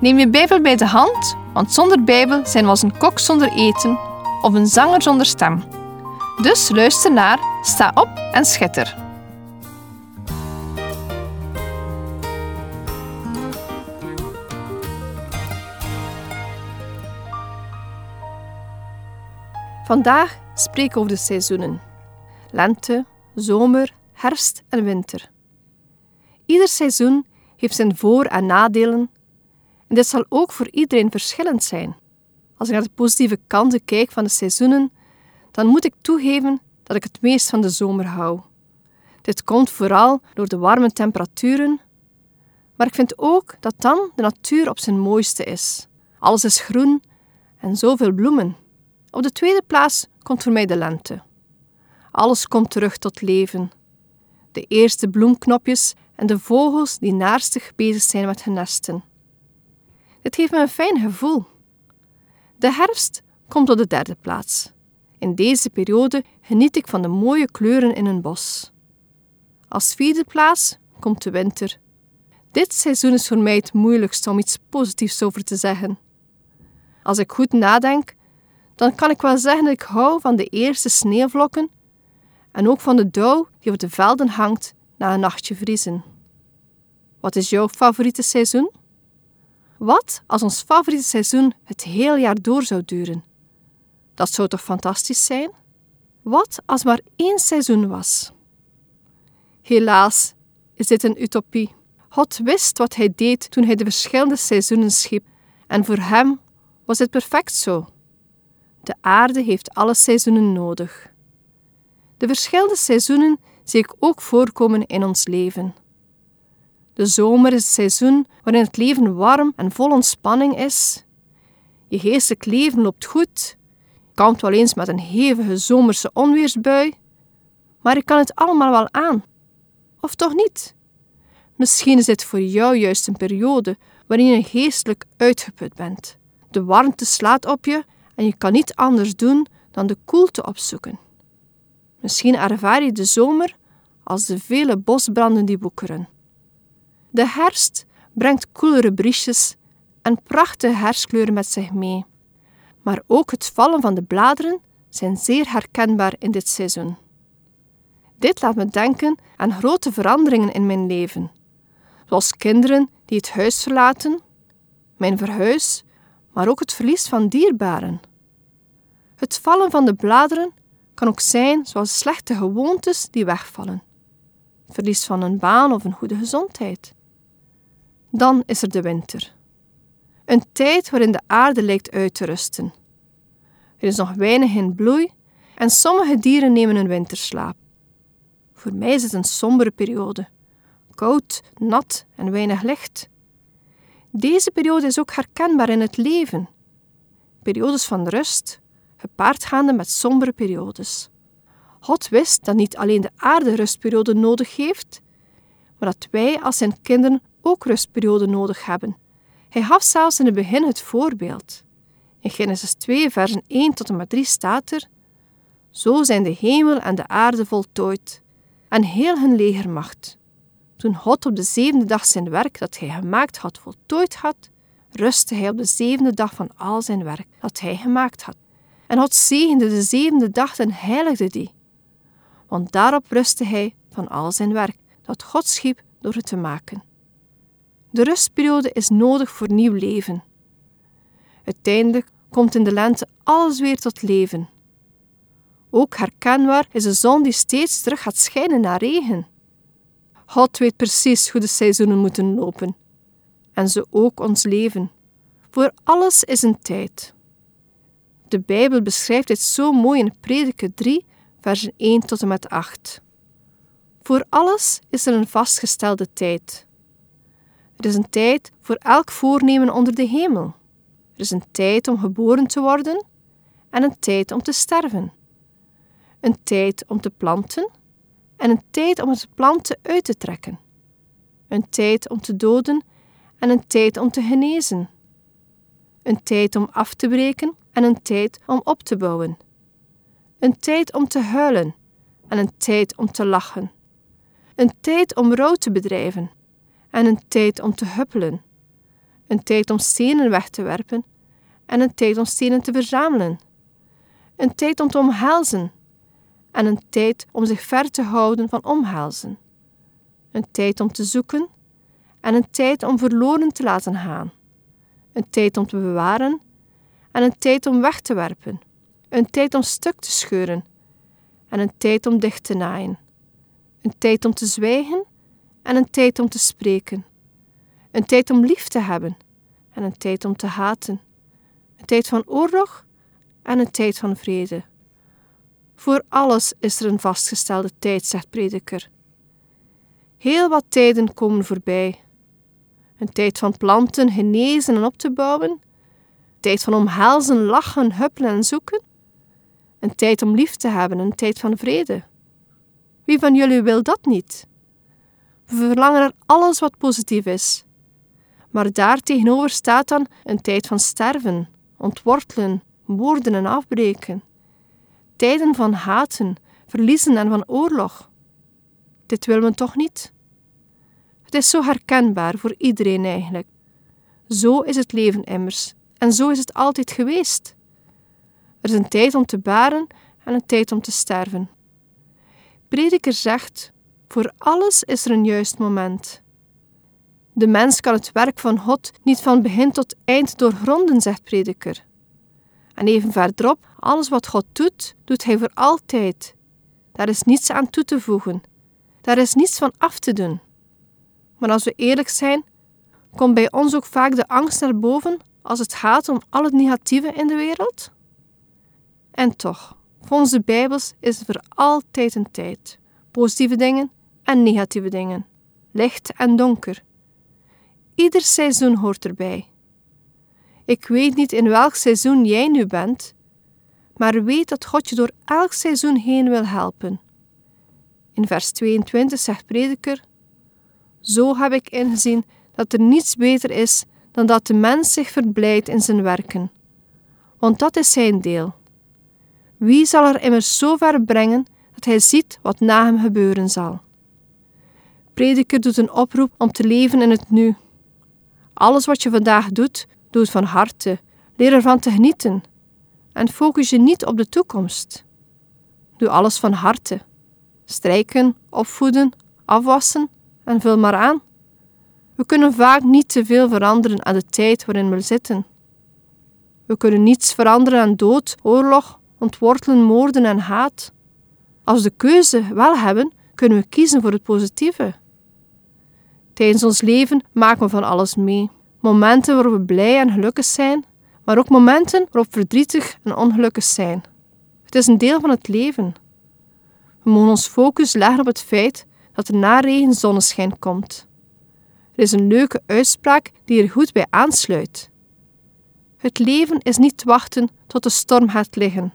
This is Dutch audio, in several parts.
Neem je Bijbel bij de hand, want zonder Bijbel zijn we als een kok zonder eten of een zanger zonder stem. Dus luister naar, sta op en schitter. Vandaag spreek ik over de seizoenen: lente, zomer, herfst en winter. Ieder seizoen heeft zijn voor- en nadelen en dit zal ook voor iedereen verschillend zijn. Als ik naar de positieve kanten kijk van de seizoenen, dan moet ik toegeven dat ik het meest van de zomer hou. Dit komt vooral door de warme temperaturen, maar ik vind ook dat dan de natuur op zijn mooiste is. Alles is groen en zoveel bloemen. Op de tweede plaats komt voor mij de lente. Alles komt terug tot leven. De eerste bloemknopjes en de vogels die naarstig bezig zijn met hun nesten. Dit geeft me een fijn gevoel. De herfst komt op de derde plaats. In deze periode geniet ik van de mooie kleuren in een bos. Als vierde plaats komt de winter. Dit seizoen is voor mij het moeilijkste om iets positiefs over te zeggen. Als ik goed nadenk, dan kan ik wel zeggen dat ik hou van de eerste sneeuwvlokken en ook van de dauw die op de velden hangt na een nachtje vriezen. Wat is jouw favoriete seizoen? Wat als ons favoriete seizoen het hele jaar door zou duren? Dat zou toch fantastisch zijn? Wat als maar één seizoen was? Helaas is dit een utopie. God wist wat hij deed toen hij de verschillende seizoenen schiep, en voor hem was het perfect zo. De aarde heeft alle seizoenen nodig. De verschillende seizoenen zie ik ook voorkomen in ons leven. De zomer is het seizoen waarin het leven warm en vol ontspanning is. Je geestelijk leven loopt goed. Je kampt wel eens met een hevige zomerse onweersbui, maar je kan het allemaal wel aan. Of toch niet? Misschien is dit voor jou juist een periode waarin je geestelijk uitgeput bent. De warmte slaat op je en je kan niet anders doen dan de koelte opzoeken. Misschien ervaar je de zomer als de vele bosbranden die woekeren. De herfst brengt koelere briesjes en prachtige herfstkleuren met zich mee. Maar ook het vallen van de bladeren zijn zeer herkenbaar in dit seizoen. Dit laat me denken aan grote veranderingen in mijn leven, zoals kinderen die het huis verlaten, mijn verhuis, maar ook het verlies van dierbaren. Het vallen van de bladeren kan ook zijn zoals slechte gewoontes die wegvallen, verlies van een baan of een goede gezondheid. Dan is er de winter. Een tijd waarin de aarde lijkt uit te rusten. Er is nog weinig in bloei en sommige dieren nemen een winterslaap. Voor mij is het een sombere periode. Koud, nat en weinig licht. Deze periode is ook herkenbaar in het leven. Periodes van rust, gepaard gaande met sombere periodes. God wist dat niet alleen de aarde rustperiode nodig heeft, maar dat wij als zijn kinderen ook rustperiode nodig hebben. Hij gaf zelfs in het begin het voorbeeld. In Genesis 2, versen 1 tot en met 3 staat er: Zo zijn de hemel en de aarde voltooid, en heel hun legermacht. Toen God op de zevende dag zijn werk dat hij gemaakt had voltooid had, rustte hij op de zevende dag van al zijn werk dat hij gemaakt had. En God zegende de zevende dag en heiligde die. Want daarop rustte hij van al zijn werk dat God schiep door het te maken. De rustperiode is nodig voor nieuw leven. Uiteindelijk komt in de lente alles weer tot leven. Ook herkenbaar is de zon die steeds terug gaat schijnen naar regen. God weet precies hoe de seizoenen moeten lopen. En zo ook ons leven. Voor alles is een tijd. De Bijbel beschrijft dit zo mooi in Prediker 3, versen 1 tot en met 8. Voor alles is er een vastgestelde tijd. Er is een tijd voor elk voornemen onder de hemel. Er is een tijd om geboren te worden en een tijd om te sterven. Een tijd om te planten en een tijd om het planten uit te trekken. Een tijd om te doden en een tijd om te genezen. Een tijd om af te breken en een tijd om op te bouwen. Een tijd om te huilen en een tijd om te lachen. Een tijd om rouw te bedrijven en een tijd om te huppelen. Een tijd om stenen weg te werpen en een tijd om stenen te verzamelen. Een tijd om te omhelzen en een tijd om zich ver te houden van omhelzen. Een tijd om te zoeken en een tijd om verloren te laten gaan. Een tijd om te bewaren en een tijd om weg te werpen. Een tijd om stuk te scheuren en een tijd om dicht te naaien. Een tijd om te zwijgen en een tijd om te spreken. Een tijd om lief te hebben en een tijd om te haten. Een tijd van oorlog en een tijd van vrede. Voor alles is er een vastgestelde tijd, zegt prediker. Heel wat tijden komen voorbij. Een tijd van planten, genezen en op te bouwen. Een tijd van omhelzen, lachen, huppelen en zoeken. Een tijd om lief te hebben, een tijd van vrede. Wie van jullie wil dat niet? We verlangen naar alles wat positief is. Maar daartegenover staat dan een tijd van sterven, ontwortelen, moorden en afbreken. Tijden van haten, verliezen en van oorlog. Dit willen we toch niet? Het is zo herkenbaar voor iedereen eigenlijk. Zo is het leven immers en zo is het altijd geweest. Er is een tijd om te baren en een tijd om te sterven. Prediker zegt: Voor alles is er een juist moment. De mens kan het werk van God niet van begin tot eind doorgronden, zegt Prediker. En even verderop, alles wat God doet, doet Hij voor altijd. Daar is niets aan toe te voegen. Daar is niets van af te doen. Maar als we eerlijk zijn, komt bij ons ook vaak de angst naar boven als het gaat om al het negatieve in de wereld? En toch, volgens de Bijbels is er voor altijd een tijd. Positieve dingen en negatieve dingen. Licht en donker. Ieder seizoen hoort erbij. Ik weet niet in welk seizoen jij nu bent, maar weet dat God je door elk seizoen heen wil helpen. In vers 22 zegt Prediker: Zo heb ik ingezien dat er niets beter is dan dat de mens zich verblijdt in zijn werken, want dat is zijn deel. Wie zal er immers zo ver brengen dat hij ziet wat na hem gebeuren zal? Prediker doet een oproep om te leven in het nu. Alles wat je vandaag doet, doe het van harte. Leer ervan te genieten. En focus je niet op de toekomst. Doe alles van harte. Strijken, opvoeden, afwassen en vul maar aan. We kunnen vaak niet te veel veranderen aan de tijd waarin we zitten. We kunnen niets veranderen aan dood, oorlog ontwortelen moorden en haat. Als we de keuze wel hebben, kunnen we kiezen voor het positieve. Tijdens ons leven maken we van alles mee. Momenten waarop we blij en gelukkig zijn, maar ook momenten waarop we verdrietig en ongelukkig zijn. Het is een deel van het leven. We mogen ons focus leggen op het feit dat er na regen zonneschijn komt. Er is een leuke uitspraak die er goed bij aansluit. Het leven is niet wachten tot de storm gaat liggen,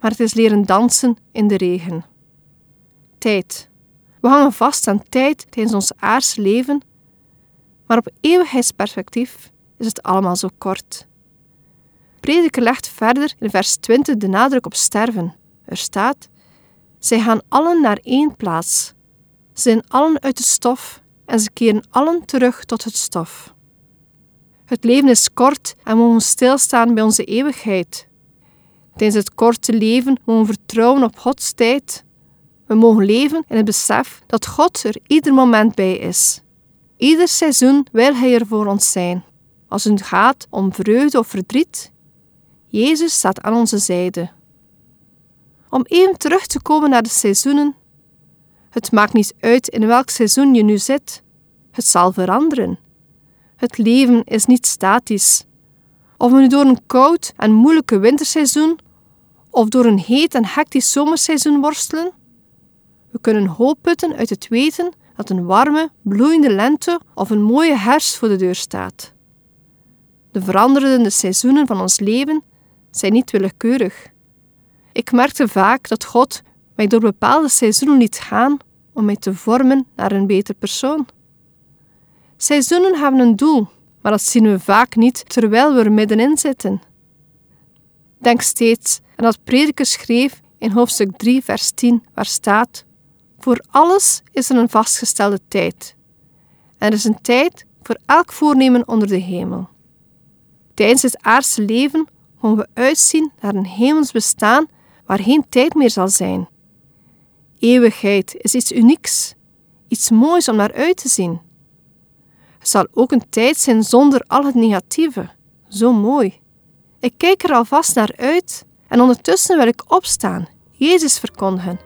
maar het is leren dansen in de regen. We hangen vast aan tijd tijdens ons aardse leven, maar op eeuwigheidsperspectief is het allemaal zo kort. Prediker legt verder in vers 20 de nadruk op sterven. Er staat: Zij gaan allen naar één plaats. Ze zijn allen uit de stof en ze keren allen terug tot het stof. Het leven is kort en we mogen stilstaan bij onze eeuwigheid. Tijdens het korte leven mogen we vertrouwen op Gods tijd. We mogen leven in het besef dat God er ieder moment bij is. Ieder seizoen wil Hij er voor ons zijn. Als het gaat om vreugde of verdriet, Jezus staat aan onze zijde. Om even terug te komen naar de seizoenen. Het maakt niet uit in welk seizoen je nu zit. Het zal veranderen. Het leven is niet statisch. Of we nu door een koud en moeilijke winterseizoen of door een heet en hectisch zomerseizoen worstelen? We kunnen hoop putten uit het weten dat een warme, bloeiende lente of een mooie herfst voor de deur staat. De veranderende seizoenen van ons leven zijn niet willekeurig. Ik merkte vaak dat God mij door bepaalde seizoenen liet gaan om mij te vormen naar een beter persoon. Seizoenen hebben een doel, maar dat zien we vaak niet terwijl we er middenin zitten. Denk steeds aan wat Prediker schreef in hoofdstuk 3, vers 10, waar staat: Voor alles is er een vastgestelde tijd. Er is een tijd voor elk voornemen onder de hemel. Tijdens het aardse leven mogen we uitzien naar een hemels bestaan waar geen tijd meer zal zijn. Eeuwigheid is iets unieks, iets moois om naar uit te zien. Het zal ook een tijd zijn zonder al het negatieve. Zo mooi. Ik kijk er alvast naar uit en ondertussen wil ik opstaan, Jezus verkondigen